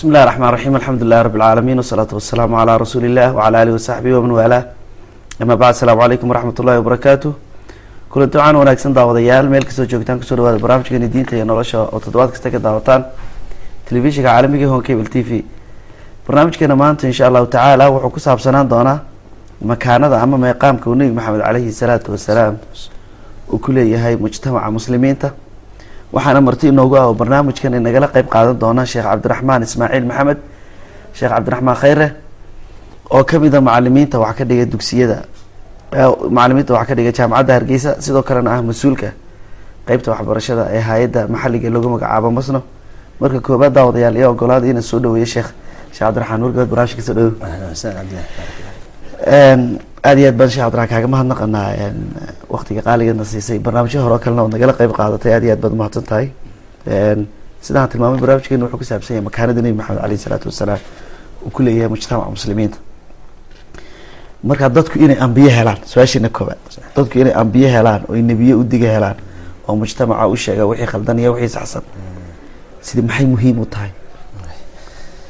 bismi illahi raxmaan raxiim alxamdu lilahi rabi lcaalamiin wasalaatu wasalaamu calaa rasuuli illah wacala alihi wasaxbihi waman waalaa ama bacd asalaamu calaykum waraxmat ullahi wabarakaatu kulanti waxaan wanaagsan daawadayaal meel kastoo joogtaan ku soo dhawaada barnaamijkeeni diinta iyo nolosha oo toddobaad kasta ka daawataan telefishinka caalamiga hon cable t v. Barnaamijkeena maanta insha allahu tacaala wuxuu ku saabsanaan doonaa makaanada ama meeqaamka uu nebi maxamed caleyhi salaatu wasalaam uu ku leeyahay mujtamaca muslimiinta waxaana marti inoogu ah oo barnaamijkan inagala qeyb qaadan doona sheekh cabdiraxmaan ismaaciil maxamed. Sheekh cabdiraxmaan khayre. Oo ka mid a macalimiinta wax ka dhiga dugsiyada. Macalimiinta wax ka dhiga jaamacadda hargeysa sidoo kalena ah mas'uulka. Qeybta waxbarashada ee hay'adda maxalliga lagu magacaabo masno. Marka koobaad daawadayaal iyo ogolaada inaan soo dhaweeyo sheekh sheekh cabdiraxmaan wargood barnaamijka ka soo dhawow aad iyo aad baan sheekh cabdiraxmaan kaaga mahadnaqanaa waktiga qaaligeedna siisay barnaamijyo hore oo kalena ood nagala qeyb qaadatay aad iyo aad baad umahadsan tahay. Sidaan tilmaamay barnaamijkeenu wuxuu ku saabsan yahay makaanada nebi maxamed aleyhi salaatu wasalaam uu ku leeyahay mujtamaca muslimiinta. Marka dadku inay ambiye helaan su'aashiina koobaad dadku inay ambiye helaan oo nebiye udiga helaan oo mujtamaca u sheega wixii khaldan iyo wixii saxsan sida maxay muhiim u tahay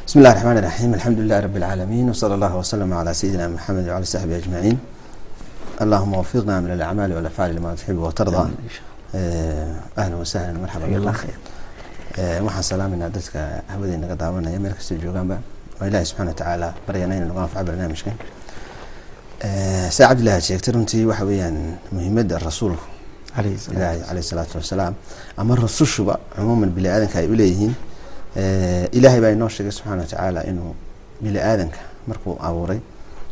بسم الله الرحمن الرحيم الحمد لله رب العالمين وصلى الله وسلم على سيدنا محمد وعلى صحبه أجمعين اللهم وفقنا من الأعمال والأفعال لما تحب وترضى أهلا وسهلا مرحبا الله بكم خير waxaan salaaminaa dadka hawada naga daawanaya meel kastoo joogaanba oo ilaahi subxaana watacaala baryana inuu naga anfaco barnaamijkan saa cabdillahi aad sheegtay runtii waxa weeyaan muhiimadda rasuulku aleyhi salaam ilaahi caleyhi salaatu wasalaam ama rasushuba cumuuman bini aadanka ay uleeyihiin ilaahay baa inoo sheegay subxaana watacaala inuu bini aadanka markuu abuuray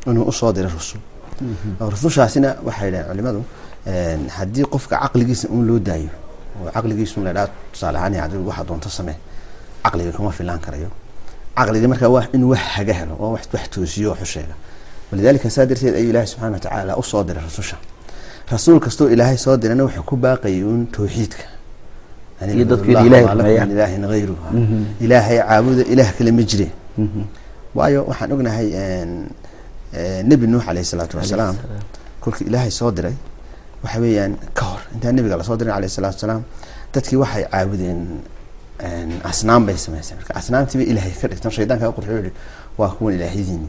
inuu u soo diray rusul. Oo rusushaasina waxay dhahen culimadu haddii qofka caqligiisa un loo daayo oo caqligiisun la dhaa tusaale ahaan adigu waxa doonto samee caqliga kuma filaan karayo. Caqliga markaa waa inuu wax haga helo oo wax toosiyo wax u sheega. Walidaalika saa darteed ayuu ilaahay subxaana watacaala u soo diray rasusha rasuul kastoo ilaahay soo dirana wuxuu ku baaqayay un tawxiidka. Yani Iyo dadku Allah in lakum rumeeyaan. ilaahin ghayruhu. Mhm. ilaahay caabuda ilaah kale ma jire Mhm. waayo waxaan ognahay een, ee, nebi nuux caleyhi salaatu wasalaam Aleyhi salaam. kolkii ilaahay soo diray waxa weeyaan ka hor intaan nebiga la soo dirin caleyhi salaatu wasalaam dadkii waxay caabudeen een, asnaam bay samaysay marka asnaamtii bay ilaahay ka dhigtan shaydaanka qurxiyo yihi waa kuwan ilaahyadiini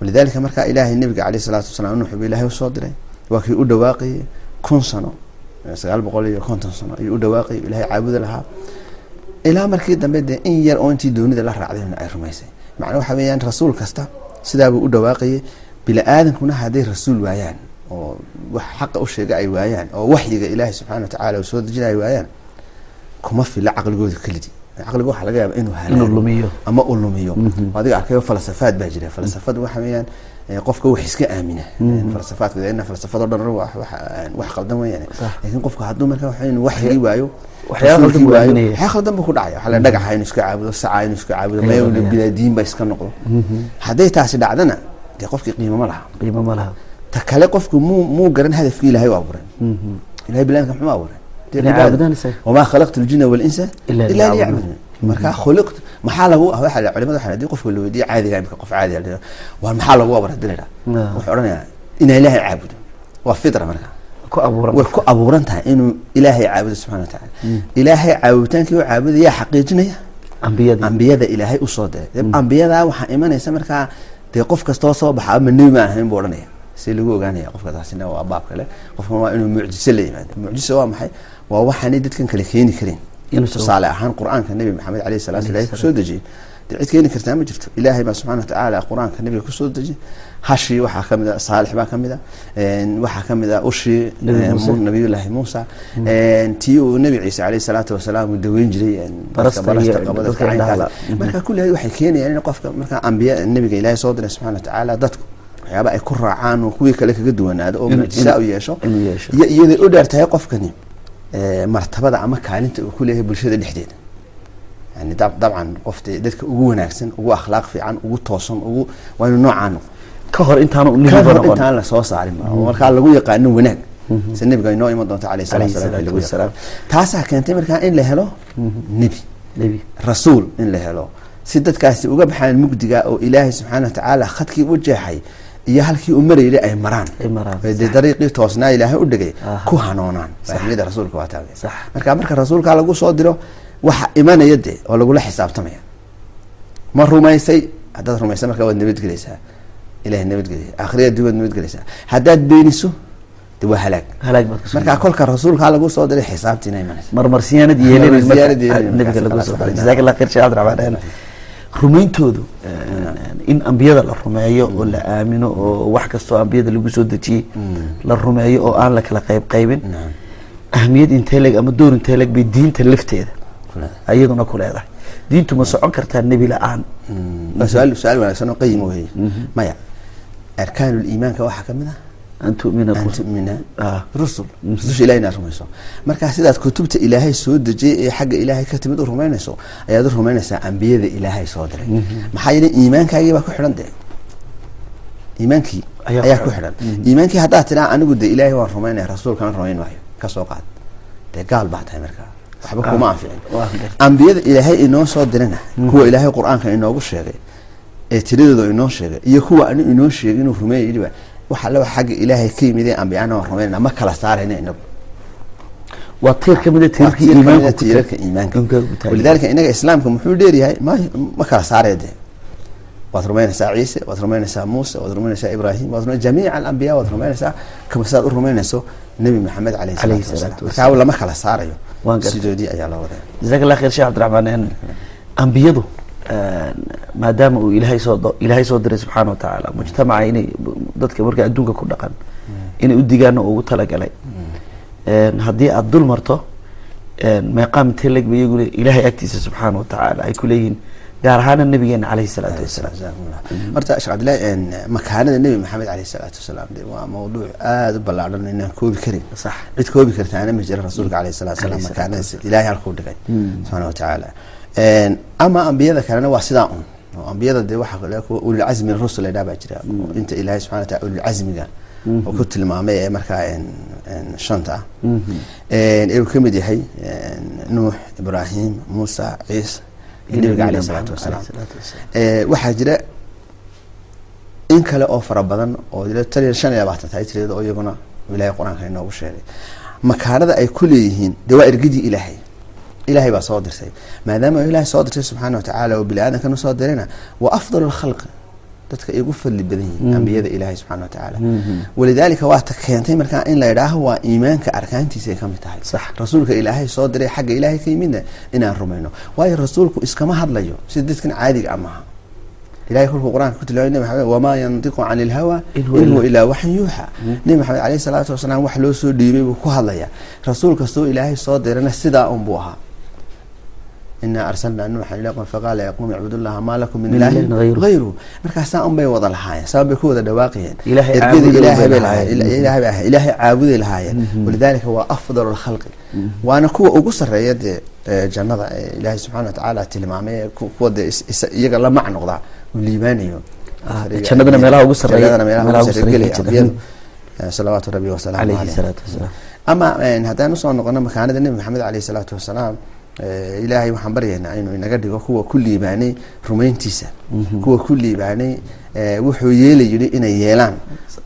walidaalika markaa ilaahay nebiga caleyhi salaatu wasalaam nuux buu ilaahay u soo diray waa kii u dhawaaqayay kun sano sagaal boqol iyo konton sano ayuu u dhawaaqayay ilaahay caabuda lahaa. Ilaa markii dambe dee in yar oo intii doonida la raacdayna ay rumaysay. Macnaa waxa weeyaan rasuul kasta sidaabuu u dhawaaqayay bini aadankuna hadday rasuul waayaan oo wax xaqa u sheega ay waayaan oo waxyiga ilaahay subxaana watacaala uu soo dejina ay waayaan kuma fila caqligooda kelidii caqliga waxaa laga yaaba inuu lumiyo. ama uu lumiyo. Mhm. adiga arkayo falsafaad baa jira. Falsafadu waxa weeyaan qofka wax iska aamina Mhm. falsafaadka ina falsafado dhan wax wax- wax qaldan weeyaan Sax. laakiin qofka hadduu marka weeyaan waxyigii waayo qaldan waxyaa khaldan buu ku dhacaya la dhagaxa inuu iska caabudo saca inuu iska caabudo Ayuu maya aaminaya. bilaadiin ba iska noqdo Mhm. hadday taasi dhacdana dee qofkii qiimo ma laha qiimo ma laha ta kale qofku muu muu garan hadafkii ilaahay u abuuray Mhm. ilahay bilaanka muxuu isaga wamaa khalaqtu ljina walinsa ilaa liyacbuduun. Liyacbuduun marka khuliqtu maxaa lagu ah culimada waxaa haddii qofka la weydiiyo caadiga imika qof caadiga waa maxaa lagu abuuray haddii la wuxuu odhanayaa inaa ilaahay caabudo. Waa fitra marka. Ku abuuran. Way ku abuuran tahay inuu ilaahay caabudo subxana wa tacaala. Ilaahay caabuditaankii u caabuda yaa xaqiijinaya? Ambiyada ilaahay u soo diray dee. Ambiyadaa waxaa imanaysa markaa dee qof kastoo soo baxa ama nebi ma ahayn buu odhanaya si lagu ogaanaya qofka taasina waa baab kale. Qofkan waa inuu mucjise la yimaado mucjise waa maxay? Waa waxaanay dadkan kale keeni karin Inuu tusaale ahaan qur'aanka nebi maxamed caleyhi salaatu ilahay ku soo dejiyey cid keeni kartaa ma jirto. Ilaahay baa subxana watacaala qur'aanka nebiga ku soo dejiyey hashii waxaa ka mid a saalix baa ka mid a. Waxaa ka mid a ushii nabiyullaahi muusa. Een, tii uu nebi ciise caleyhi salaatu wasalaam uu daweyn jiray marka kullihayd waxay keenayaan in qofka markaa ambiya nebiga ilaahay soo diray subxana watacaala dadku waxyaaba ay ku raacaan oo kuwii kale kaga duwanaado oo Inuu- mucjisa u yeesho. iyo iyaday u dheer tahay qofkani martabada ama kaalinta uu ku leeyahay bulshada dhexdeeda. Yani dab- dabcan qof dee dadka ugu wanaagsan ugu akhlaaq fiican ugu toosan ugu waa inuu noocaa noqdo ka hor intaanu ka nebiga hor noqon intaan la soo saarin markaa lagu yaqaano wanaag. Si nebiga inoo iman doonto wasalaam. yaqaano taasaa keentay markaa in la helo nebi. Nebi. Rasuul in la helo. Si dadkaasi uga baxaan mugdiga oo ilaahay subxaana watacaala khadkii u jeexay iyo halkii u marayay ay maraan. Dee dariiqii toosnaa ilaahay u dhigay ku hanoonaan. Fahmiyada rasuulka waa taawe Sax. marka marka rasuulka lagu soo diro waxa imanaya dee oo lagula xisaabtamaya. Ma rumaysay haddaad rumaysay markaa waad nabadgelaysaa ilahay nabadgeliya aakhiriya adduun waad nabadgelaysaa haddaad beeniso de waa halaag. Markaa kolka rasuulkaa lagu soo diray xisaabtiina imanaysa. Marmarsiyaanad yeelin Marmarsiyaanad jazaak allah khayr sheekh cabdiraxmaan rumayntoodu in ambiyada la rumeeyo oo la aamino oo wax kastoo ambiyada lagu soo dejiyey la rumeeyo oo aan la kala qayb qaybin ahmiyad intee leeg ama door intee leeg bay diinta lafteeda iyaduna ku leedahay. Diintu ma socon kartaa nebi la'aan. Mm. su'aal wanaagsan oo qayim weye maya arkaanul iimaanka waxaa ka mid ah Ah. markaa sidaad kutubta ilaahay soo dejiyay ee xagga ilaahay ka timid u rumaynayso ayaad u rumaynaysaa ambiyada ilaahay soo diray. Maxaa yeelay iimaankaagii baa ku xidhan dee? Iimaankii Ayaa ku xidhan. xidhan. Iimaankii haddaad tidhaa anigu de ilaahay waan rumaynaya rasuulkana rumayn maayo ka soo qaad. Dee gaal baa tahay markaa. Waxba kuma anficin. Waa gartay. ambiyada ilaahay inoo soo dirana kuwa ilaahay qur'aanka inoogu sheegay ee tiradooda inoo sheegay iyo kuwa anu inoo sheegay inuu rumeeya yidhiba waxa laba xagga ilaahay ka yimid ee ambiyana waan rumaynana ma kala saarayna inagu. Waa tiir ka mida ku tiirarka taag- iimaanka. Walidaalika inaga islaamka muxuu dheeryahay ma ma kala saaraya dee. Waad rumaynaysaa ciise waad rumaynaysaa muuse waad rumaynaysaa ibraahim waad rumayn jamiica alambiya waad rumaynaysaa kama sidaad u rumaynayso nebi maxamed Calayhi salaatu salaatu wasalaam. markaa lama kala saarayo. Sidoodii ayaa loo wadaa. Jazaak allah khayr sheekh cabdiraxmaan ambiyadu maadaama uu ilaahay soo ilaahay soo diray subxaana wa tacaala mujtamaca inay dadka marka adduunka ku dhaqan inay u digaana ugu talagalay. Haddii aada dul marto meeqaam intee leg ba iyaguna ilaahay agtiisa subxaana wa tacaala ay ku leeyihiin gaar ahaana nabigeena caleyhi salaatu wasalaam horta sheekh cabdillahi makaanada nebi maxamed caleyhi salaatu wasalaam de waa mawduuc aada u ballaadhan inaan koobi karin. Sax. Cid koobi kartaana ma jira rasuulka caleyhi salatu wasalaam makaanadiisa. ilaahay halkuu dhigay. Subxaana wa tacaala ama ambiyada kalena waa sidaa un. Oo ambiyada dee kuwa ulilcazmi rusul la baa jira. Oo inta ilaahay subxana wa taala ulilcazmiga oo ku tilmaamay ee markaa shanta. Ah Een, ee uu ka mid yahay nuux ibraahim muusa ciise iyo nabiga caleyhi salaatu wasalaam. waxaa jira in kale oo fara badan oo iyo shan iyo labaatan tahay tirada oo iyaguna ilaahay qur'aanka inoogu sheegay. Makaanada ay ku leeyihiin dee waa ergadii ilaahay ilaahay baa soo dirtay maadaama ilaahay soo dirtay subxaana wa tacaala oo bini aadamkan u soo dirayna waa afdal lkhalqi dadka ay ugu fadli badan yihiin ambiyada ilaahay subxaana wa tacaala walidaalika waa ta keentay markaa in la idhaaho waa iimaanka arkaantiisa ay ka mid tahay rasuulka ilaahay soo diray xagga ilaahay ka yimidna inaan rumayno waayo rasuulku iskama hadlayo sida dadkan caadiga ah maaha ilahay kolkuu qur'aanka ku tilmaamay nabi maxamed wamaa yantiqu cani ilhawa In huwa ilaa waxyin yuuxa nebi maxamed caleyhi salaatu wasalaam wax loo soo dhiibay buu ku hadlaya rasuul kastoo ilaahay soo dirana sidaa un buu ahaa inaa arsalnaa nuuxan ilaa qowmin faqaala ya qowmi icbudullaha maa lakum min ilaahin hayruhu markaasaa un bay wada lahaayeen saa bay ku wada dhawaaqayeen Ilaahay caabuday lahaayeen walidaalika waa afdalu lkhalqi waana kuwa ugu sarreeya dee ee, jannada ee ilaahay subxaana wa tacaala tilmaamay kuwa dee iyaga la mac noqdaa uu liibaanayo jannadana meelaha ugu jannadana meelaha ugu Eh, salawaatu rabbi wasalaamu wasalaam ama haddaan u soo noqono makaanada nebi maxamed caleyhi salaatu wasalaam ilaahay waxaan baryaynaa inuu inaga dhigo kuwa ku liibaanay rumayntiisa. Kuwa ku liibaanay eh, wuxuu yeeli yidhi inay yeelaan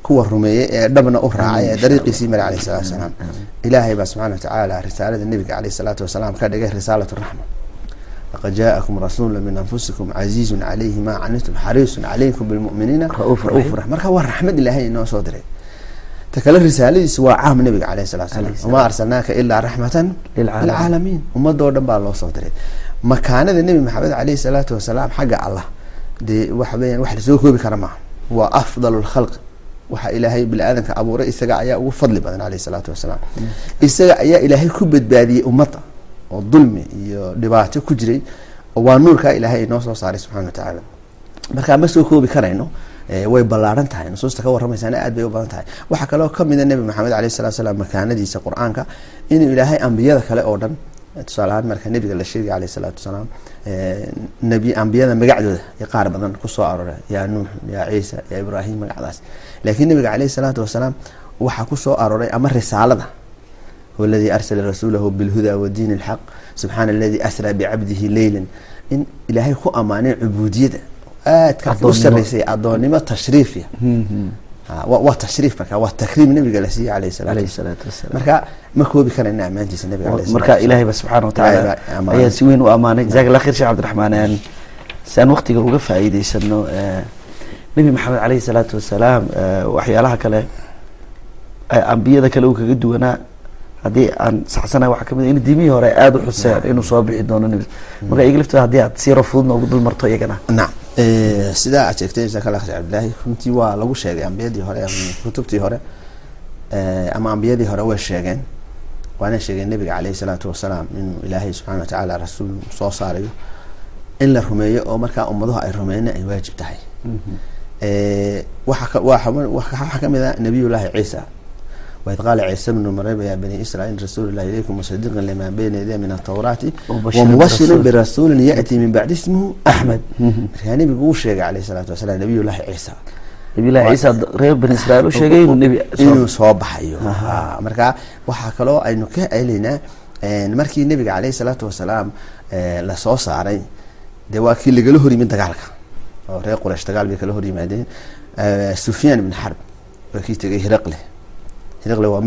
kuwa rumeeyey ee dhabna u raacay ee dariiqiisii mare caleyhi salaatu wasalaam ilaahay baa subxaana wa tacaala risaalada nebiga caleyhi salaatu wasalaam ka dhigay risaalatu raxma laqad jaa'akum rasuulu min anfusikum casiizun calayhi maa canitum xariisun calaykum bilmu'miniina Ra'uuf marka waa raxmad ilaahay inoo soo diray ta kale risaaladiisa waa caam nabiga caleyhi salatu wasalaam wamaa arsalnaaka ilaa raxmatan Lilcaalamiin. ummadoo dhan baa loo soo diray makaanada nebi maxamed caleyhi salaatu wasalaam xagga allah dee waxa weeyaan wax la soo koobi kara maaha waa afdalu lkhalq waxa ilaahay bini aadamka abuuray isaga ayaa ugu fadli badan caleyhi salaatu wasalaam isaga ayaa ilaahay ku badbaadiyey ummadda oo dulmi iyo dhibaato ku jiray waa nuurkaa ilaahay inoo soo saaray subxana wa tacaala markaa ma soo koobi karayno way ballaaran tahay nusuusta ka warramaysaana aad bay u badan tahay. Waxaa kaloo kamida nebi maxamed aleyh salatu slam markaanadiisa qur'aanka inuu ilaahay ambiyada kale oo dhan tusaale ahaan marka nebiga la sheegay aleyh salaatu wasalaam nabi ambiyada magacdooda iyo qaar badan ku soo aroora yaa nuux yaa ciisa yaa ibraahim magacdaas. Laakiin nebiga caleyhi salaatu wasalaam waxaa ku soo arooray ama risaalada waladii arsala rasuulahu bilhuda wadiin ilxaq subxaana aladii asraa bicabdihi leylan in ilaahay ku ammaanay cubuudiyada aadka u saraysay adoonnimo tashriifia hmm, hmm. ah, waa tashriif marka waa takriim nabiga la siiyey alayh salaatu salaatu wasalaam marka ma koobi karayna ammaantiisa nabiga alayhi marka ilaahayba subxaana wa tacaala ayaa si weyn u ammaanay. Jazaak allah sheekh cabdiraxmaan. Si aan waqtiga uga faa'iidaysano eh, nebi maxamed alayhi salaatu wasalaam eh, waxyaalaha kale eh, ambiyada kale uu kaga duwanaa haddii aan saxsanahay waxaa ka mid ah in hore aada u xuseen inuu soo bixi doono nebi marka iga laftooda haddii aad siiro fududna ugu dul iyagana. Naam sidaa aad sheegtay jazaaka allah khayr cabdillaahi runtii waa lagu sheegay ambiyadii hore ama kutubtii hore. Eh, ama ambiyadii hore way sheegeen. Waana sheegeen nabiga caleyhi salaatu wasalaam inuu ilaahay subxaana watacaala rasuul soo saarayo in la rumeeyo oo markaa ummadahu ay rumeeyna ay waajib tahay. Eh, waxa ka- waxa waxaa ka mid ah nabiyullaahi ciisa waid qaala ciisa bnu maryam ya bani israiil rasuulullahi ilaykum musadiqan lima bayna yadayhi min atawraati birasuul. birasuulin ya'tii min bacdi ismuhu axmed markaa nebigu uu sheegay caleyhi salaatu wasalaam nabiyullaahi ciisa reer bani israail u sheegay inuu soo baxayo Ha, marka waxaa kaloo aynu ka celaynaa een, markii nebiga caleyhi salaatu wasalaam la soo saaray dee waa kii lagala hor yimid dagaalka oo reer quraysh dagaal bay kala hor yimaadeen Eh, sufyaan ibn xarb waa kii tegay hiraqle hiraqle waa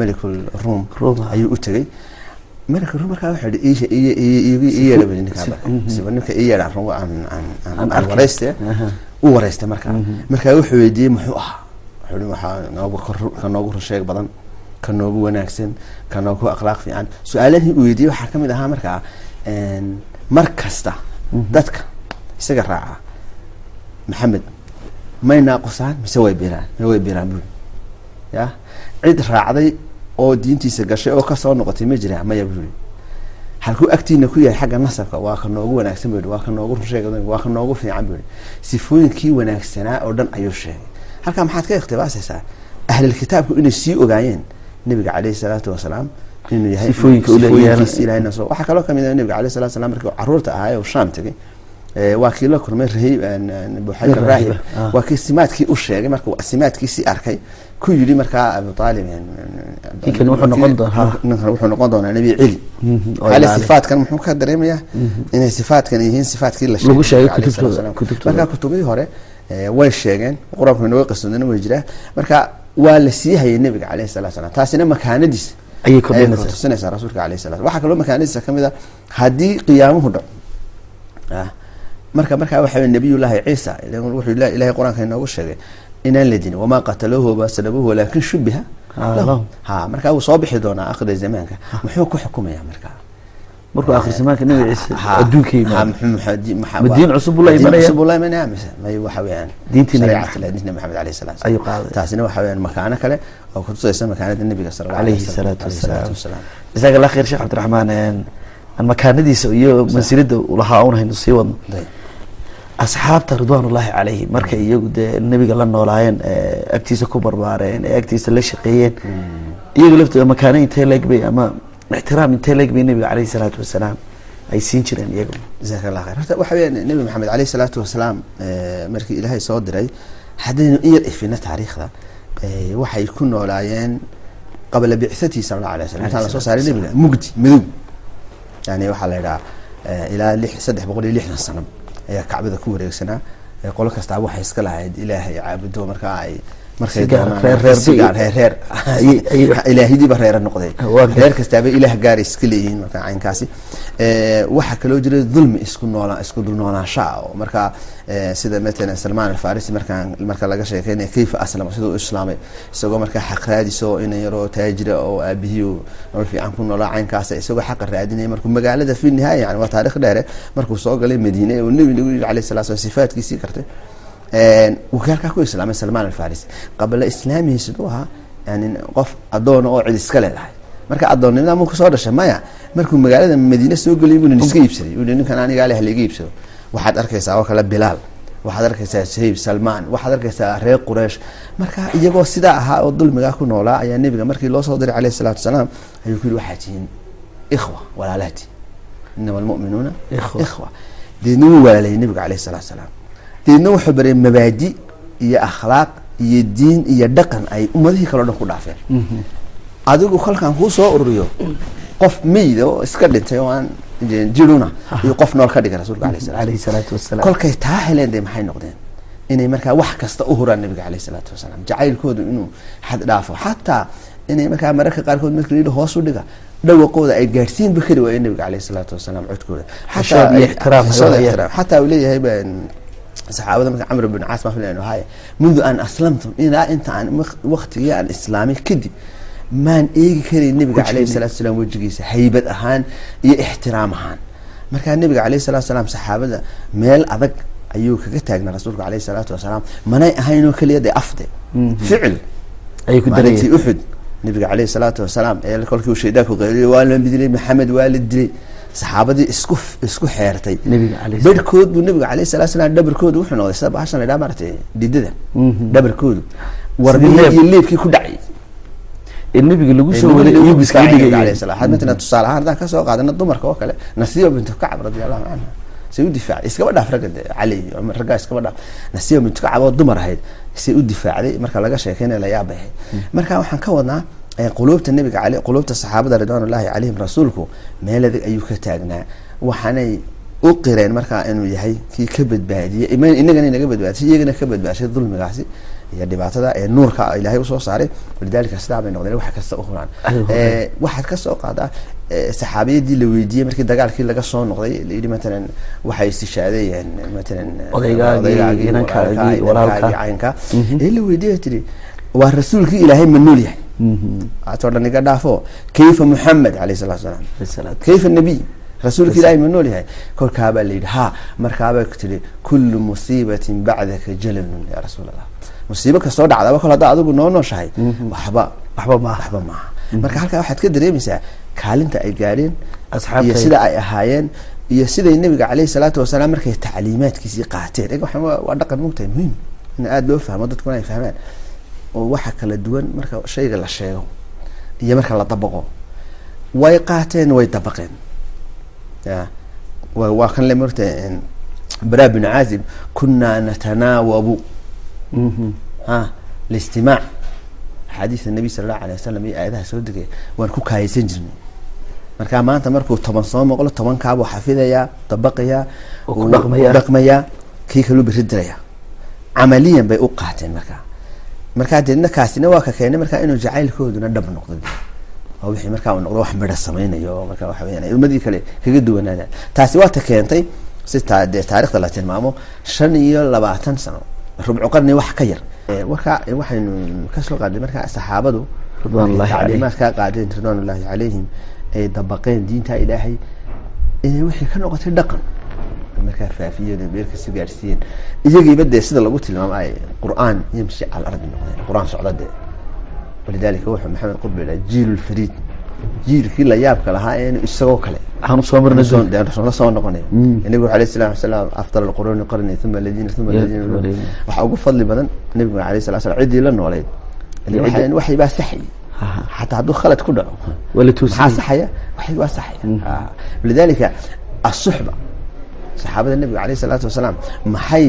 Ruum, ha. ayuu u tegay melikul ruum markaa yihi "Ii- yeedha bali ninkaa bale. Mhm. siba ninka ii yeedhaan rungo aan aan Aan warayste Aha. u waraystay markaa markaa wuxuu weydiiyey muxuu ahaa wuxuu hi waxaa noogu ka noogu rusheeg badan ka noogu wanaagsan ka noogu akhlaaq fiican su'aalahii uu weydiiyey waxaa ka mid ahaa markaa mar kasta dadka isaga raaca maxamed may naaqusaan mise way biraan ma way biraan buri ya cid raacday oo diintiisa gashay oo ka soo noqotay ma jira maya buri halkuu agtiina ku yahay xagga nasabka waa ka noogu wanaagsan bui waa ka noogu rusheeg waa ka noogu fiican bui sifooyinkii wanaagsanaa oo dhan ayuu sheegay. Halkaa maxaad ka ikhtibaasaysaa ahlilkitaabku inay sii ogaayeen nabiga caleyhi salaatu wasalaam inuu yahay waxaa kaloo ka mid ah nabiga caleyhi salatu wasalaam markii uu carruurta ahaa oo shaam tegay waa kii la kulmay Rahib, raahib ah. waa kii simaadkii u sheegay markuu simaadkiisii arkay ku yidhi markaa abu aalib Ninkan wuxuu noqon doonaa- ninkan wuxuu noqon doonaa nabi celi Mhm, ilaali. sifaatkan muxuu ka dareemayaa inay sifaatkan yihiin sifaatkii la Lagu sheegay nabiga caleyhi kutubtooda- salatu wasalaam. kutubtooda. marka kutubadii hore eh, way sheegeen qur'aanku inooga qisodana way jiraa marka waa la sii hayay nabiga caleyhi salatu wasalaam taasina makaanadiisa ayay ayay kordhinaysaa tusinaysaa rasuulka caleyhi salatu waxaa kaloo makaanadiisa ka mid a haddii qiyaamuhu dhaco ah, marka markaa waxa wey nabiyullaahi ciisa wuxuu ila- ilahay qur'aanka inoogu sheegay inaan la dinin wamaa qataluuhu wama salabuuhu walaakin shubiha ha markaa wuu soo bixi doonaa akhri zamaanka muxuu ku xukumayaa markaa markuu akhrisamaanka nebi ciise Ha, adduunka yimaado diin cusub buu la diin imanaya? cusub imanaya mise may waxa weeyaan Diintii Nabi Maxamed. diinta maxamed alayhi Ayuu qaaday. taasina waxa weeyaan makaano kale oo kutusaysa makaanada nabiga sala allahu calayhi wasallam. salaatu Alayhi salaatu wasalaam jazaak allah khayr sheekh cabdiraxmaan aan makaanadiisa iyo mansilada uu lahaa un haynu sii wadno. Asxaabta ridwaanullaahi calayhi markay iyagu dee nebiga la noolaayeen ee agtiisa ku barbaareen ee agtiisa la shaqeeyeen iyagu laftooda makaano intee leeg bay ama ixtiraam intee leeg bay nebiga caleyhi salaatu wasalaam ay siin jireen iyagu. Jazaak allah khayr. Horta waxa weeyaan nabi maxamed alayhi salaatu wasalaam markii ilaahay soo diray haddaynu in yar ifina taariikhda waxay ku noolaayeen qabla bicsatii sala allahu alay wasalam intaan la soo saaray nabiga mugdi madow. Yani waxaa la yidhaha eh, ilaa saddex boqol iyo lixdan sano ayaa kacbada ku wareegsanaa qolo kastaaba waxay iska lahayd ilaahay caabudo markaa ay markay Si gaar, doonaan reer- reer si bay- gaar reer. Reer Ayay- ayay- ilaahidiiba reera noqday. Reer kastaaba ilaah gaar iska leeyihiin marka caynkaasi. Eh, waxaa kaloo jira dulmi isku noola isku dul noolaansha ah oo markaa eh, sida matalan salmaan alfarisi markaan marka laga sheekeynaya kayfa aslama siduu u islaamay. Isagoo markaa xaq raadiso ina yaroo taajira oo aabihii nolol fiican ku noolaa caynkaasa isagoo xaqa raadinaya markuu magaalada fi nihaaya yani waa taarikh dheere markuu soo galay madiine uu nebi nagu yidhi alayhi salatu wasalam sifaatkiisii kartay wuu halkaa ku islaamay salmaan alfarisi qabla islaamihi siduu ahaa yani qof adoona oo cid iska leedahay. Marka adoonnimada muu ku soo dhashay maya markuu magaalada madiine soo gelay buu nin iska iibsaday. Uu ninkan aniga aleh laga iibsado. Waxaad arkaysaa oo kale bilaal waxaad arkaysaa shayb salmaan waxaad arkaysaa reer quraysh. Marka iyagoo sidaa ahaa oo dulmigaa ku noolaa ayaa nebiga markii loo soo diray caleyhi salaatu wasalaam ayuu ku yihi waxaa tihiin ikhwa walaalaati inama almu'minuuna Ikhwa. deedna wuu walaalayay nebiga caleyhi salaatu wasalaam deedna wuxuu baray mabaadi iyo akhlaaq iyo diin iyo dhaqan ay ummadihii kaleo dhan ku dhaafeen. Adigu kolkaan kuu soo ururiyo qof meyda oo iska dhintay oo aan jiruna iyo qof nool ka dhigay rasuulka alayhi salaatu wasalaam. kolkay taa heleen de maxay noqdeen? Inay markaa wax kasta u huraan nabiga caleyhi salaatu wasalaam. Jacaylkoodu inuu xad dhaafo. Xataa inay markaa mararka qaarkood yidhi hoos u dhiga dhawaqooda ay gaadhsiinba kari waayeen nabiga caleyhi salaatu wasalaam codkooda. Xataa uu leeyahay saxaabada marka camr bin caas maa filan haya mundu an aslamtum ilaa inta aan waqtigii aan islaamay kadib maan eegi karay nabiga caleyhi salaatu wasalaam wejigiisa haybad ahaan iyo ixtiraam ahaan. Markaa nabiga caleyhi salaatu wasalaam saxaabada meel adag ayuu kaga taagnaa rasuulka caleyhi salaatu wasalaam manay ahayn oo keliya dee afde. Ficil. Ayay ku maalintii uxud nabiga caleyhi salaatu wasalaam ee kolkii uu shaydaanku qeyliyay waa la dilay maxamed waa la dilay saxaabadii isku isku xeertay. Barhkood buu nabiga caleyhi salaatu wasalaam dhabarkoodu wuxuu noqday sida bahashan la idhaha maaragtay dhidada dhabarkoodu. Warmihii leeb. iyo leebkii ku dhacay. Ee nabiga lagu soo iyagu iskaga dhigayeen matalan tusaale ahaan haddaan ka soo qaadana dumarka oo kale nasiiba bintu kacab radia allahu canha say u difaacday iskaba dhaaf ragga cali iyo cumar raggaa iskaba dhaaf. Nasiiba bintu kacab oo dumar ahayd say u difaacday marka laga sheekeynaya la yaabay ahayd marka waxaan ka wadnaa quluubta nabiga cale quluubta saxaabada ridwaanullahi calayhim rasuulku meel adag ayuu ka taagnaa. Waxaanay u qireen markaa inuu yahay kii ka badbaadiyey inagana inaga badbaadisay iyagana ka badbaadisay dulmigaasi iyo dhibaatada ee nuurka ilaahay u soo saaray. Walidaalika sidaa bay noqdeen wax kasta u. Eh, waxaad ka soo qaadaa saxaabiyadii la weydiiyey markii dagaalkii laga soo noqday la yidhi matalan waxay istishaadayeen matalan Odaygaagii, caynka. Ee la weydiiyey tiri waa rasuulkii ilaahay ma nool yahay aatoo dhan iga dhaafo kayfa muxamed alayhi salatu Salaatu. kayfa nabiy rasuulka ilaahay ma nool yahay kolkaabaa la yidhi ha markaabaa tiri kullu musiibatin bacdaka jalalun ya rasuul allah musiibo kastoo dhacdaba kol haddaa adigu noo nooshahay waxba waxba maaha waxba maaha marka halkaa waxaad ka dareemaysaa kaalinta ay gaadheen iyo sida ay ahaayeen iyo siday nabiga caleyhi salaatu wasalaam markay tacliimaadkiisii qaateen waa dhaqan mugtahay muhiim in aada loo fahmo dadkuna ay fahmaan oo waxa kala duwan marka shayga la sheego iyo marka la dabaqo way qaateen way dabaqeen. Ya wa waa kan le marta bara bin caazib kunaa natanaawabu. Ha listimaac axaadiista nabi sala allahu alay wasalam iyo aayadaha soo degaya waan ku kaayaysan jirnay. Marka maanta markuu toban soo noqlo tobankaabuu xafidayaa dabaqayaa dhaqmayaa. kii kaluu beri diraya. Camaliyan bay u qaateen markaa markaa deedna kaasina waa ka keenay markaa inuu jacaylkooduna dhab noqdo oo wixii markaa uu noqdo wax midha samaynayo oo waxa weyaan ummadii kale kaga duwanaadaan taasi waa ta keentay si taa dee taarikhda la tilmaamo shan iyo labaatan sano. Rubcu qarni wax ka yar. Warkaa waxaynu ka soo qaaday markaa saxaabadu tacliimaad kaa qaadeen ridwaanullaahi calayhim ay dabaqeen diinta ilaahay inay wixii ka noqotay dhaqan markaa faafiyeen oo meel kasi gaadhsiiyeen. Iyagiiba dee sida lagu tilmaamay qur'aan yamshi cala ardi noqdeen qur'aan socda dee walidaalika wuxuu maxamed yidhaha jiilu lfariid jiilkii la yaabka lahaa ee isagoo kale. Waxaan u soo marnay soo noqonaya nabigu alayh salatu wasalaam afdal alquruni qarni uma aladiina uma aladiina. waxaa ugu fadli badan nabigu alayh salatu wasalaam ciddii la nooleyd Iyo waxay ciddi- waxay baa saxay. Xataa hadduu khalad ku dhaco. Maxaa saxaya? Waxay waa saxaya. Ah. lidalika asuxba saxaabada nabiga alayh salaatu wasalaam maxay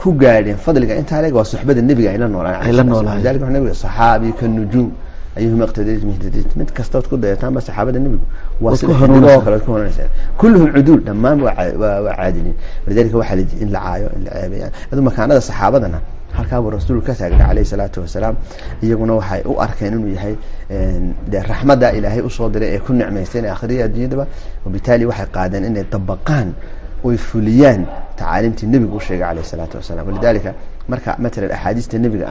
ku gaadheen fadliga intaa leeg waa suxbada nebiga ay la noolaan Ay la noolaayeen. lidalika wuxuu nabiga saxaabi ka nujuum ayuhuma iqtadaytum ihtadaytum mid kastood ku dayataanba saxaabada nebigu waa sida xidigoo kale ku kulluhum cuduul dhammaan waa caa- waa waa caadiliin lidalika waxaa la in la caayo in la ceebeeyaan adu makaanada saxaabadana halkaa buu rasuulku ka taagna calayhi salaatu wasalaam iyaguna waxay u arkeen inuu yahay dee raxmadda ilaahay u soo diray ee ku nicmaysteen akhriya adduunyadaba wabitaali waxay qaadeen inay dabaqaan oy fuliyaan tacaaliimtii nebigu u sheegay calayhi salaatu wasalaam. Walidalika marka matalan axaadiista nebiga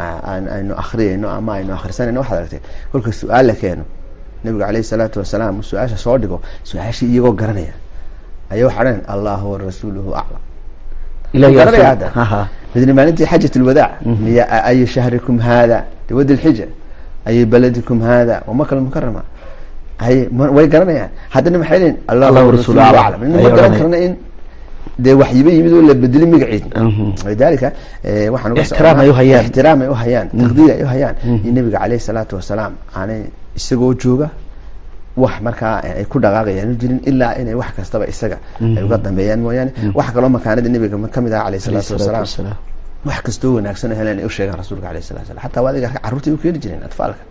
aynu akhriyayno ama aynu akhrisanayno waxaad aragtay kolka su'aal la keeno nebigu calayhi salaatu wasalaam su'aasha soo dhigo su'aashii iyagoo garanaya. Ayaa waxaa dhahan allahu aclam garanaya hadda. Aha. midna maalintii xajat lwadaac miya ayu shahrikum hada liwadi lxija ayu baladikum hada wamaka lmukarama hay ma- way garanayaan. Haddana maxay leeyihiin Allahu warasuuluhu warasuuluhu aclam. aclam ma garan karna in dee waxyiba yimid oo la bedelay magaciid Mhm. lidalika eh, waxaan uga Ixtiraam soconnaa- ay u hayaan. ixtiraam ay u hayaan taqdiir ay u hayaan. In nabiga caleyhi salaatu wasalaam aanay isagoo jooga wax markaa ay ku dhaqaaqayaan u jirin ilaa inay wax kastaba isaga ay uga dambeeyaan mooyaane. Wax kaloo makaanada nabiga ka mid ah Alayhi salaatu wasalaam. wax kastoo wanaagsan oo heleen ay u sheegaan rasuulka alayhi salatu wasalam xataa waadiga carruurtay u keeni jireen atfaalka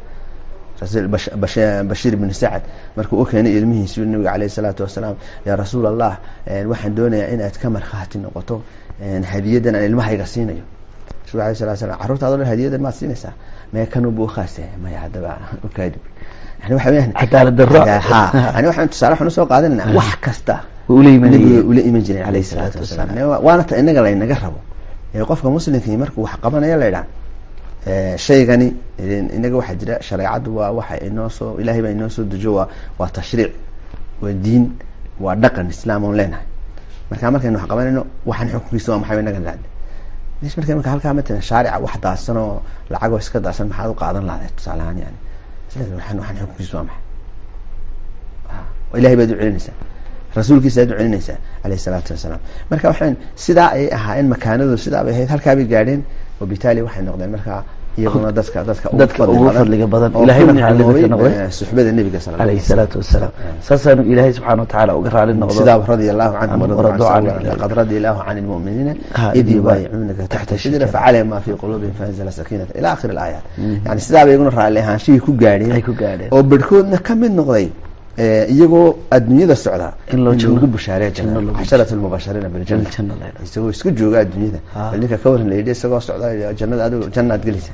bashiir bin sacad markuu u keenay ilmihiisi nabiga alayhi salaatu wasalaam yaa rasuul allah waxaan doonayaa inaad ka markhaati noqoto hadiyadan aan ilmahayga siinayo. Rasuul alayhi salatu wasalam carruurtaadoo dhan hadiyadan maad siinaysaa? Mee kanunbu ukhaas yahay maya haddaba u kaadib yani waxa weyaan cadaalad darro. Ha yani waxaan tusaale waxaan u soo qaadanayna wax kasta Wuu ula imanayay. nabiga ula iman jiray calayhi salaatu salaatu wasalaam. Yani waa- waana ta inaga laynaga rabo. Qofka muslimkii markuu wax qabanaya la yidhaha ee, shaygani ileen inaga waxaa jira shareecadu waa waxa inoo soo ilaahay baa inoo soo dejo waa waa tashriic waa diin waa dhaqan islaam oon leenahay. Marka markaynu wax waxaan xukunkiisa waa maxay inaga dhacday mesh marka marka halkaa matalan shaarica wax daadsan oo lacagoo iska daadsan maxaad u qaadan lahayd? Tusaale ahaan yani waxaan waxaan xukunkiisa waa maxay? Ilahay baad u celinaysaa. Rasuulkiisa aad u celinaysaa alayh salaatu wasalaam. Marka waxaan sidaa ay ahaayeen makaanadu sidaa bay ahayd halkaabay gaadheen wabitaali waxay noqdeen markaa iyaguna dadka dadka Dadka ugu fadliga badan. noqday. eh, suxbada nebiga sala calayhi salaatu wasalaam saasaanu ilaahay subxaana watacaala uga raali noqdo. Sidaa radia allahu canhum laqad radia allahu can lmuminiina id yubaayicuunaka taxta shajara. facalima ma fi quluubihim faanzala sakiinata ila akhiri alaayaat yani sidaa bay iguna raalli ahaanshihii ku gaadheen oo bedhkoodna ka mid noqday eh, iyagoo adduunyada socda In lagu bushaareeya janno lagu casharat lmubashariina biljanna Biljanna la yidhaahdo. isagoo isku jooga adduunyada. Ah. bal ninka ka waran la yidhi isagoo socda jannada adigu jannaad gelisa.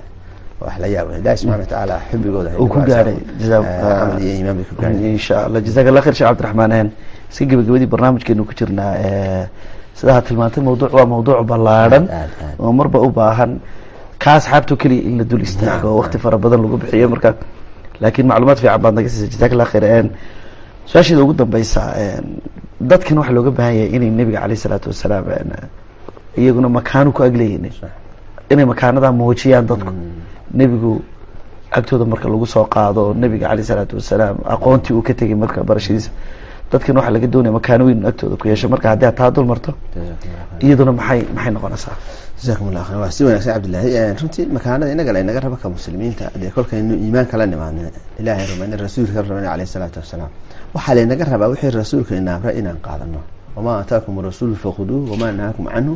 Wax la yaaba ilahi subxana watacaala xubigooda uu ku jaza camal iyo iimaan bay ku gaadhay insha allah jazaak allah khayr sheekh cabdiraxmaan een iska gebagabadii barnaamijkeenu ku jirnaa. Ee, sidaa tilmaantay mawduuc waa mawduuc ballaadhan Aad, aad, aad. oo marba u baahan ka asxaabto keliya in la dul istaago. Oo waqti fara badan lagu bixiyo marka laakiin macluumaad fiican baad naga siisay jazaak allah khayr su'aasheeda ugu dambeysa dadkan waxaa looga baahan yahay inay nebiga caleyh salaatu wasalaam iyaguna makaanu ku agleeyihin inay makaanadaa muujiyaan dadku. Nebigu agtooda marka lagu soo qaado nebiga caleyh salaatu wasalaam aqoontii uu ka tegay marka barashadiisa dadkan waxaa laga doonaya makaano weyn agtooda ku yeesho marka haddii aad taa dul marto iyaduna maxay maxay noqonaysaa? Jazakum allah khayr waa si wanaagsan cabdillahi Eh, runtii makaanada inaga la inaga raba ka muslimiinta dee kolkaynu iimaanka la nimaadna ilaahay rumayna rasuulka rumayna caleyhi salaatu wasalaam waxaa laynaga rabaa wixii rasuulka inaamra inaan qaadano wamaa aataakum rasuulu fakhuduuh wamaa nahaakum canhu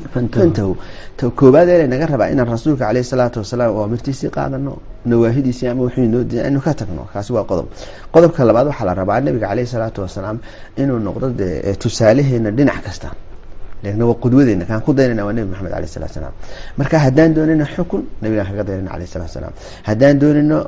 ta koobaad ee laynaga rabaa inaan rasuulka caleyhi salaatu wasalaam oo amirtiisii qaadano nawaahidiisii ama wuxuu inoo diiday inu ka tagno kaasi waa qodob qodobka labaad waxaa la rabaa nabiga caleyhi salaatu wasalaam inuu noqdo dee tusaalaheena dhinac kasta leegna waa qudwadeena kaan ku daynayna waa nebi maxamed alayh salatu salaam marka haddaan doonayno xukun nabigaan kaga daynayna alayh salatu salaam haddaan doonayno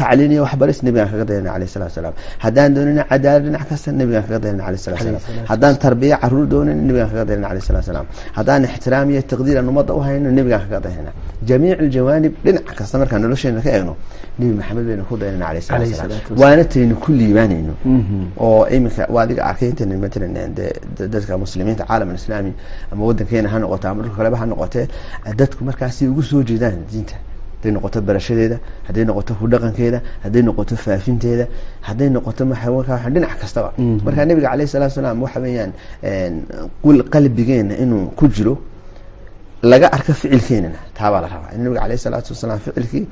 tacliin iyo waxbaris nabigaan kaga daynayna alayh salatu salaam haddaan doonayno cadaalad dhinac kasta nabigaan kaga daynayna alayh salatu salaam haddaan tarbiya carruur doonayno nabigaan kaga daynayna alayh salatu salaam haddaan ixtiraam iyo taqdiir aan ummadda u hayno nabigaan kaga daynayna jamiic aljawaanib dhinac kasta markaan nolosheena ka eegno nebi maxamed baynu ku daynayna alayh salatu salaam waana taynu ku liibaanayno oo iminka waa adiga arkay intan matalan dee da- dadka muslimiinta caalam alislaami ama wadankeena ha noqoto ama dhulka kaleba ha noqotee dadku markaasi ugu soo jeedaan diinta hadday noqoto barashadeeda hadday noqoto ku dhaqankeeda hadday noqoto faafinteeda hadday noqoto maxa waxa dhinac kastaba. Marka nabiga caleyhi salatu salaam waxa qul qalbigeena inuu ku jiro laga arko ficilkeenana taabaa la rabaa. In nabiga caleyhi salaatu wasalaam ficilkii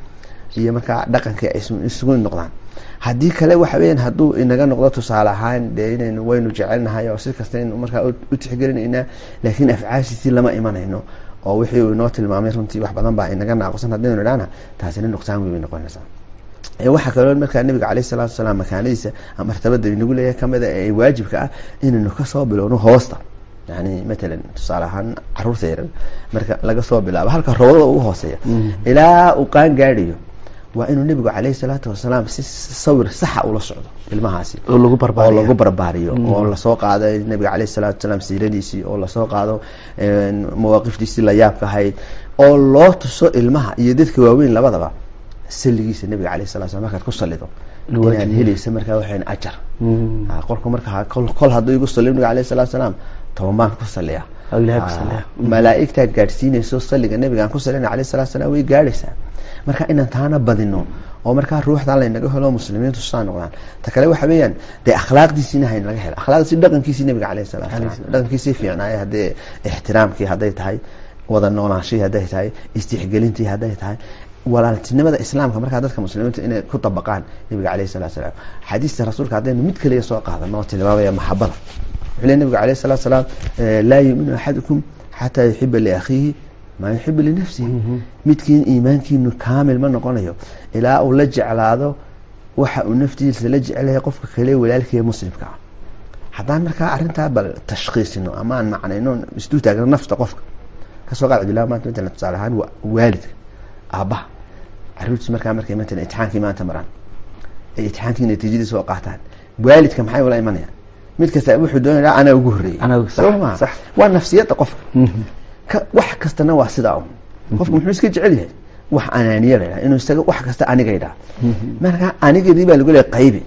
iyo markaa dhaqankii ay isu- isugu noqdaan. Haddii kale waxa weeyaan hadduu inaga noqdo tusaale ahaan dee inaynu waynu jecelnahay oo si kasta aynu markaa u u tixgelinaynaa laakiin afcaashiisii lama imanayno oo wixii uu inoo tilmaamay runtii wax badan baa inaga naaqsan haddaynu idhaana taasina nuqsaan weyn bay noqonaysaa. Waxaa kaloo markaa nabiga caleyhi salaatu wasalaam makaanadiisa martabada inagu leeyahay kamida ee waajibka ah inaynu ka soo bilowno hoosta. Yani matalan tusaale ahaan carruurta yaran marka laga soo bilaabo halka robadada ugu hooseeya ilaa uu qaan gaadhayo waa inuu nebigu caleyhi salaatu wasalaam si sawir saxa ula socdo ilmahaasi. Oo lagu barbaariyo. Oo la soo qaado nabiga caleyhi salaatu wasalaam siiradiisii oo la soo qaado mawaaqiftiisii la yaabka ahayd oo loo tuso ilmaha iyo dadka waaweyn labadaba saligiisa nabiga caleyhi salatu wasalaam markaad ku salido inaad helaysa markaa waxayn ajar. Ah, qolka markaa kol hadduu igu saliyo nabiga caleyhi salatu wasalaam toban baan ku saliya Ah, malaa'igtaad gaadhsiinayso saliga nabigaan ku salina caleyhi salatu wasalaam way gaadhaysaa. Marka inaan taana badino oo markaa ruuxdan laynaga helo muslimiintu saa noqdaan. Ta kale waxa weeyaan dee akhlaaqdiisiina hayn laga helo akhlaaqdiisi dhaqankiisii nabiga caleyhi salatu wasalaam dhaqankiisii fiicnaaya haddee ixtiraamkii hadday tahay wada noolaanshihii hadday tahay istixgelintii hadday tahay walaaltinimada islaamka markaa dadka muslimiinta inay ku dabaqaan nabiga caleyhi salatu wasalaam xadiista rasuulka haddaynu mid kaliya soo qaadano tilmaamaya maxabada wuxuu leey nabiga caleyhi salatu wasalaam eh, laa yuuminu axadukum xataa yuxiba liakhiihi maa yuxibu linafsihi midkiin iimaankiinu kaamil ma noqonayo. Ilaa uu la jeclaado waxa uu naftiisa la jecelyahay qofka kale walaalkiiya muslimka ah. Haddaan markaa arrintaa bal tashkhiisino ama aan macnayno isdul taagno nafta qofka. Kasoo qaad cabdillahi maanta matalan tusaale ahaan waa waalidka aabbaha. Caruurtiis markaa markay matalan imtixaankii maanta maraan. Ay itixaankii natiijadii soo qaataan. Waalidka maxay ula imanayaan mid kasta wuxuu doonaya anaa ugu ma sax. waa nafsiyadda qofka ka- wax kastana waa sidaa un qofku muxuu iska jecel yahay? Wax anaaniya la yidhaha. Inuu isaga wax kasta aniga yidhaha. Marka anigadii baa lagu leeyahay qaybi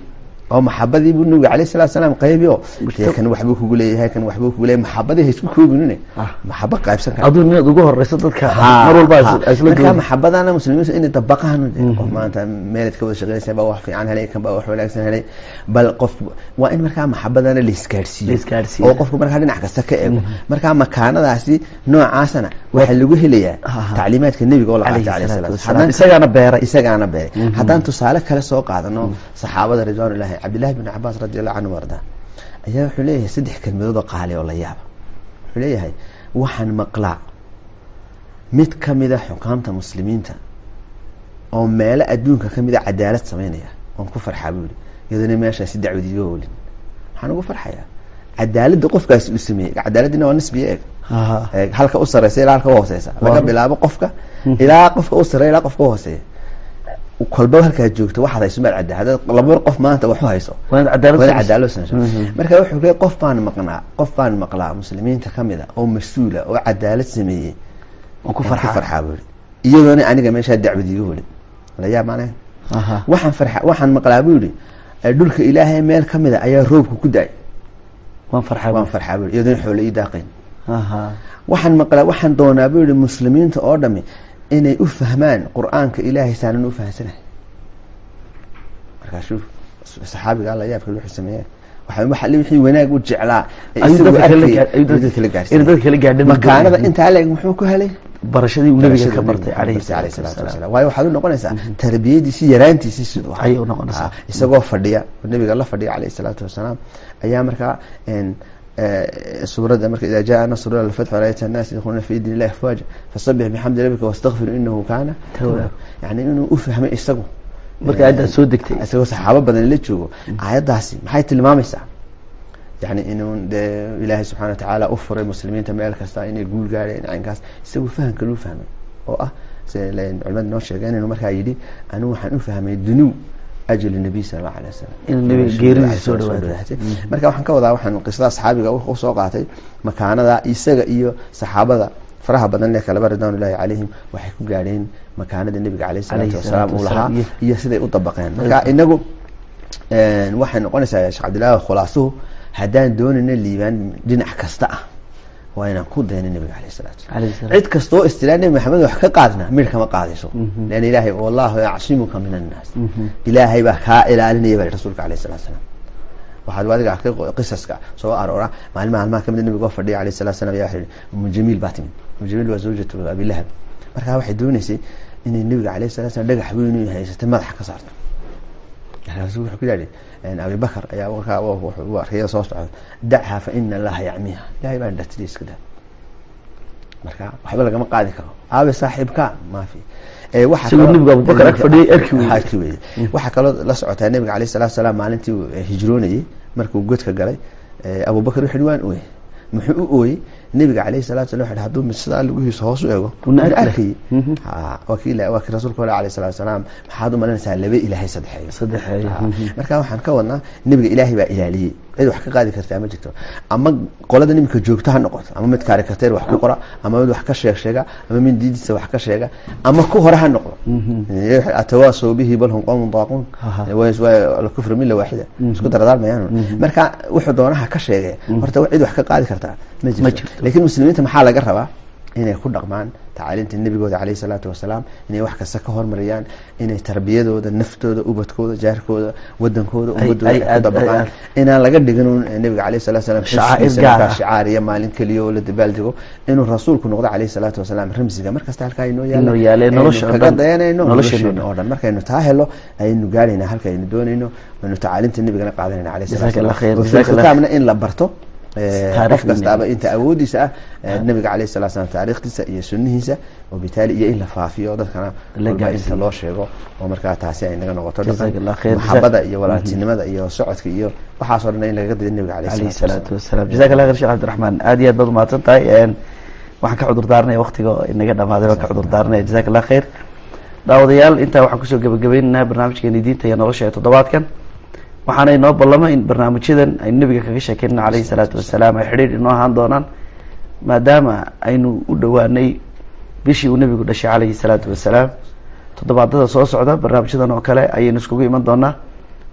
oo maxabadii buu nabiga alayh salatu salaam qaybi oo dee kan waxbuu kugu leeyahay kan waxbuu kugu leeyahay maxabadii ha isku koobinine Ah. maxabo qaybsan kara aduu ugu horeyso dadka mar walba isla marka gooni maxabadana muslimiintu inay dabaqaan de qof maanta meelad ka wada shaqeynaysa baa wax fiican helay kan baa wax wanaagsan helay. Bal qof waa in markaa maxabadana la isgaadhsiiyo. oo qofku markaa dhinac kasta ka eego. Markaa makaanadaasi noocaasana waxaa lagu helayaa tacliimaadka nebiga oo la qaatay wasalaam. wasalaam. isagaana beeray. Isagaana beeray. Haddaan tusaale kale soo qaadano saxaabada ridwaanullahi cabdillahi bin cabaas radi allahu canhu arda ayaa wuxuu leeyahay saddex kelmadood oo qaali oo la yaaba wuxuu leeyahay waxaan maqlaa mid ka mida xukaamta muslimiinta oo meelo adduunka ka mida cadaalad sameynaya oon ku farxaa buu yihi iyadana meeshaasi dacwad iga olin waxaan ugu farxayaa. Cadaaladda qofkaasi uu sameeyey cadaaladdiina waa nisbiya. Ee, halka u sareysa ilaa halka u hooseysa. Laga bilaabo qofka ilaa qofka u sareeya ilaa qofka u hooseeya kolba halkaad joogto waxaad hayso maad cadda laba qof maanta wax u hayso Mhm. marka wuxuu leeyahay qof baan maqnaa qof baan maqlaa muslimiinta ka mid a oo mas'uula oo cadaalad sameeyey ku farxaa. yihi iyadoona aniga meeshaa dacwad iiga weli la yaab maanay Aha. waxaan farxa waxaan maqlaa buu yihi "ee, dhulka ilaahay meel ka mid a ayaa roobka ku da'ay. Waan farxaa yihi iyadoona xoolo ii daaqayn waxaan maqlaa waxaan doonaa buu yihi muslimiinta oo dhami inay u fahmaan qur'aanka ilaahay saanan u fahamsanahay. Markaa shuuf saxaabiga alla yaabka wuxuu sameeya waxa wixii wanaag u jeclaa makaanada intaa leeg muxuu ku helay? Barashadii uu nabiga ka bartay bartay salaatu wasalaam. Waayo waxaad u noqonaysaa tarbiyadiisii yaraantiisii siduu ahaa. Ayay u noqonaysaa. Isagoo fadhiya nabiga la fadhiya calayhi salaatu wasalaam. Ayaa markaa een, suuradda marka idaa jaa nasru alfatxu rayta annaas yadkhuluuna fi diin illahi afwaaja fasabbix bixamdi rabbika wastakfir inahu kaana yani inuu u fahmay isagu. Markii aayaddaas soo degtay. isagoo saxaabo badan la joogo aayaddaasi maxay tilmaamaysaa? Yani inuu dee ilaahay subxana watacaala u furay muslimiinta meel kasta inay guul gaadheen caynkaas. Isagu fahamka luu fahmay oo ah len- culimada noo sheegeen inuu markaa yidhi anigu waxaan u fahmay dunuw marka waxaan ka wadaa waxaan qisada saxaabiga u soo qaatay makaanada isaga iyo saxaabada faraha badan leh kalaba ridwanullahi calayhim waxay ku gaadheen makaanada nebiga calayhi Alayhi salaatu wasalaam uu lahaa iyo siday u dabaqeen marka inagu waxay noqonaysaa sheekh cabdillahi khulaasuhu haddaan doonayna liibaan dhinac kasta ah waa inaan ku dayno nabiga alayh salatu cid kastoo istilaa nebi maxamed wax ka qaadna midh kama qaadayso lan ilaahay wallahu yacsimuka min annaas ilaahay baa kaa ilaalinaya baa rasuulka alayh salatu wasalaam waxaad adiga arkay qisaska soo aroora. Maalmaha ka mid nabigoo fadhiya alayh salatu salam ayaa umu jamiil baa timid. Umu jamiil waa zawjatu abilahab markaa waxay dooneysay inay nabiga alayh salatu salam dhagax weyn haysatay madaxa ka saarto wuxuu ku abibakar ayaa arkaya soo socda. Dachaa fa ina allaha yacmiha ilahay baa dhatida iska daa marka waxba lagama qaadi karo. Aabe saaxiibka maafi. Waxaa kaloo la socotaa nabiga alayh salatu salaam maalintii uu hijroonayey markuu godka galay. Abubakar wuxuu yihi waan ooyey. Muxuu u ooyey nabiga alayhi salatu wuxuu yihi hadduu sidaa lugihiisa hoos u na arkay. Ha, waa kii rasuulka hore alayh salatu salaam. Maxaad u malinaysaa laba ilaahay Ha, mhm. marka waxaan ka wadnaa nebiga ilaahay baa ilaaliyey cid wax ka qaadi kartaa ma jirto ama qolada nimika joogto ha noqoto ama mid karikateer wax ku qora ama mid wax ka sheeg sheega ama mid diidisa wax ka sheega ama ku hore ha noqdo atawaasaw bihi bal hum qowmun daaquun alkufru mila waaxida isku dardaarmayaan marka wuxuu doonaha ka sheegay horta cid wax ka qaadi kartaa ma jirto. laakiin muslimiinta maxaa laga rabaa inay ku dhaqmaan tacaaliimta nebigooda caleyhi salaatu wasalaam inay wax kasta ka hormariyaan inay tarbiyadooda naftooda ubadkooda jaarkooda wadankooda ummadooda ay ku dabaqaan. inaan laga dhigin un nebiga caleyhi salatu gaar markaa ah. shicaar iyo maalin keliya oo la dabaaldego inuu rasuulku noqdo caleyhi salaatu wasalaam ramsiga markasta halkaa inoo Inoo yaalla, aynu nolosha oo kaga dhan. dayanayno nolosheena oo dhan. markaynu taa helo ayaynu gaaraynaa halka aynu doonayno aynu tacaaliimta nebigana qaadanayna caleyhi salatu Jazaak Allah wasalaam. khayr, Wa jazaak fil Allah khitaamna in la barto. eh, qof kastaaba inta awoodiisa ah eh, nabiga caleyhi salatu wasalaam taariikhdiisa iyo sunnihiisa wabitaali iyo in la faafiyo dadkana La walba inta loo sheego oo markaa taasi ay naga noqoto maxabada iyo walaaltinimada iyo socodka iyo waxaasoo dhan in lagaga diyo nabiga caleyhi salaatu wasalaam. jazaak allah khayr sheekh cabdiraxmaan. Aad iyo aad baad umahadsan tahay waxaan ka cudur daaranaya waqtiga inaga dhamaaday waan ka cudur daaranaya jazaak allah khayr. Daawadayaal intaa waxaan ku soo gabagabaynaynaa barnaamijkeeni diinta iyo nolosha ee toddobaadkan waxaana inoo ballama in barnaamijyadan aynu nabiga kaga sheekeynana caleyhi salaatu wasalaam ay xidhiidh inoo ahaan doonaan maadaama aynu u dhowaanay bishii uu nabigu dhashay caleyhi salaatu wasalaam. Toddobaadada soo socda barnaamijyadan oo kale ayaynu iskugu iman doonaa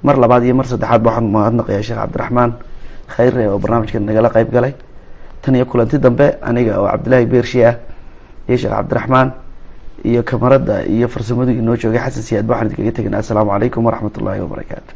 mar labaad iyo mar saddexaad ba waxaan mahadnaqayaa sheekh cabdiraxmaan khayre oo barnaamijkan nagala qayb galay. Tan iyo kulanti dambe aniga oo cabdillaahi beershi ah iyo sheekh cabdiraxmaan iyo kamarada iyo farsamadu inoo joogay xasan siyaad ba waxaan idinkaga teginaa assalaamu calaykum waraxmat ullaahi wabarakaatu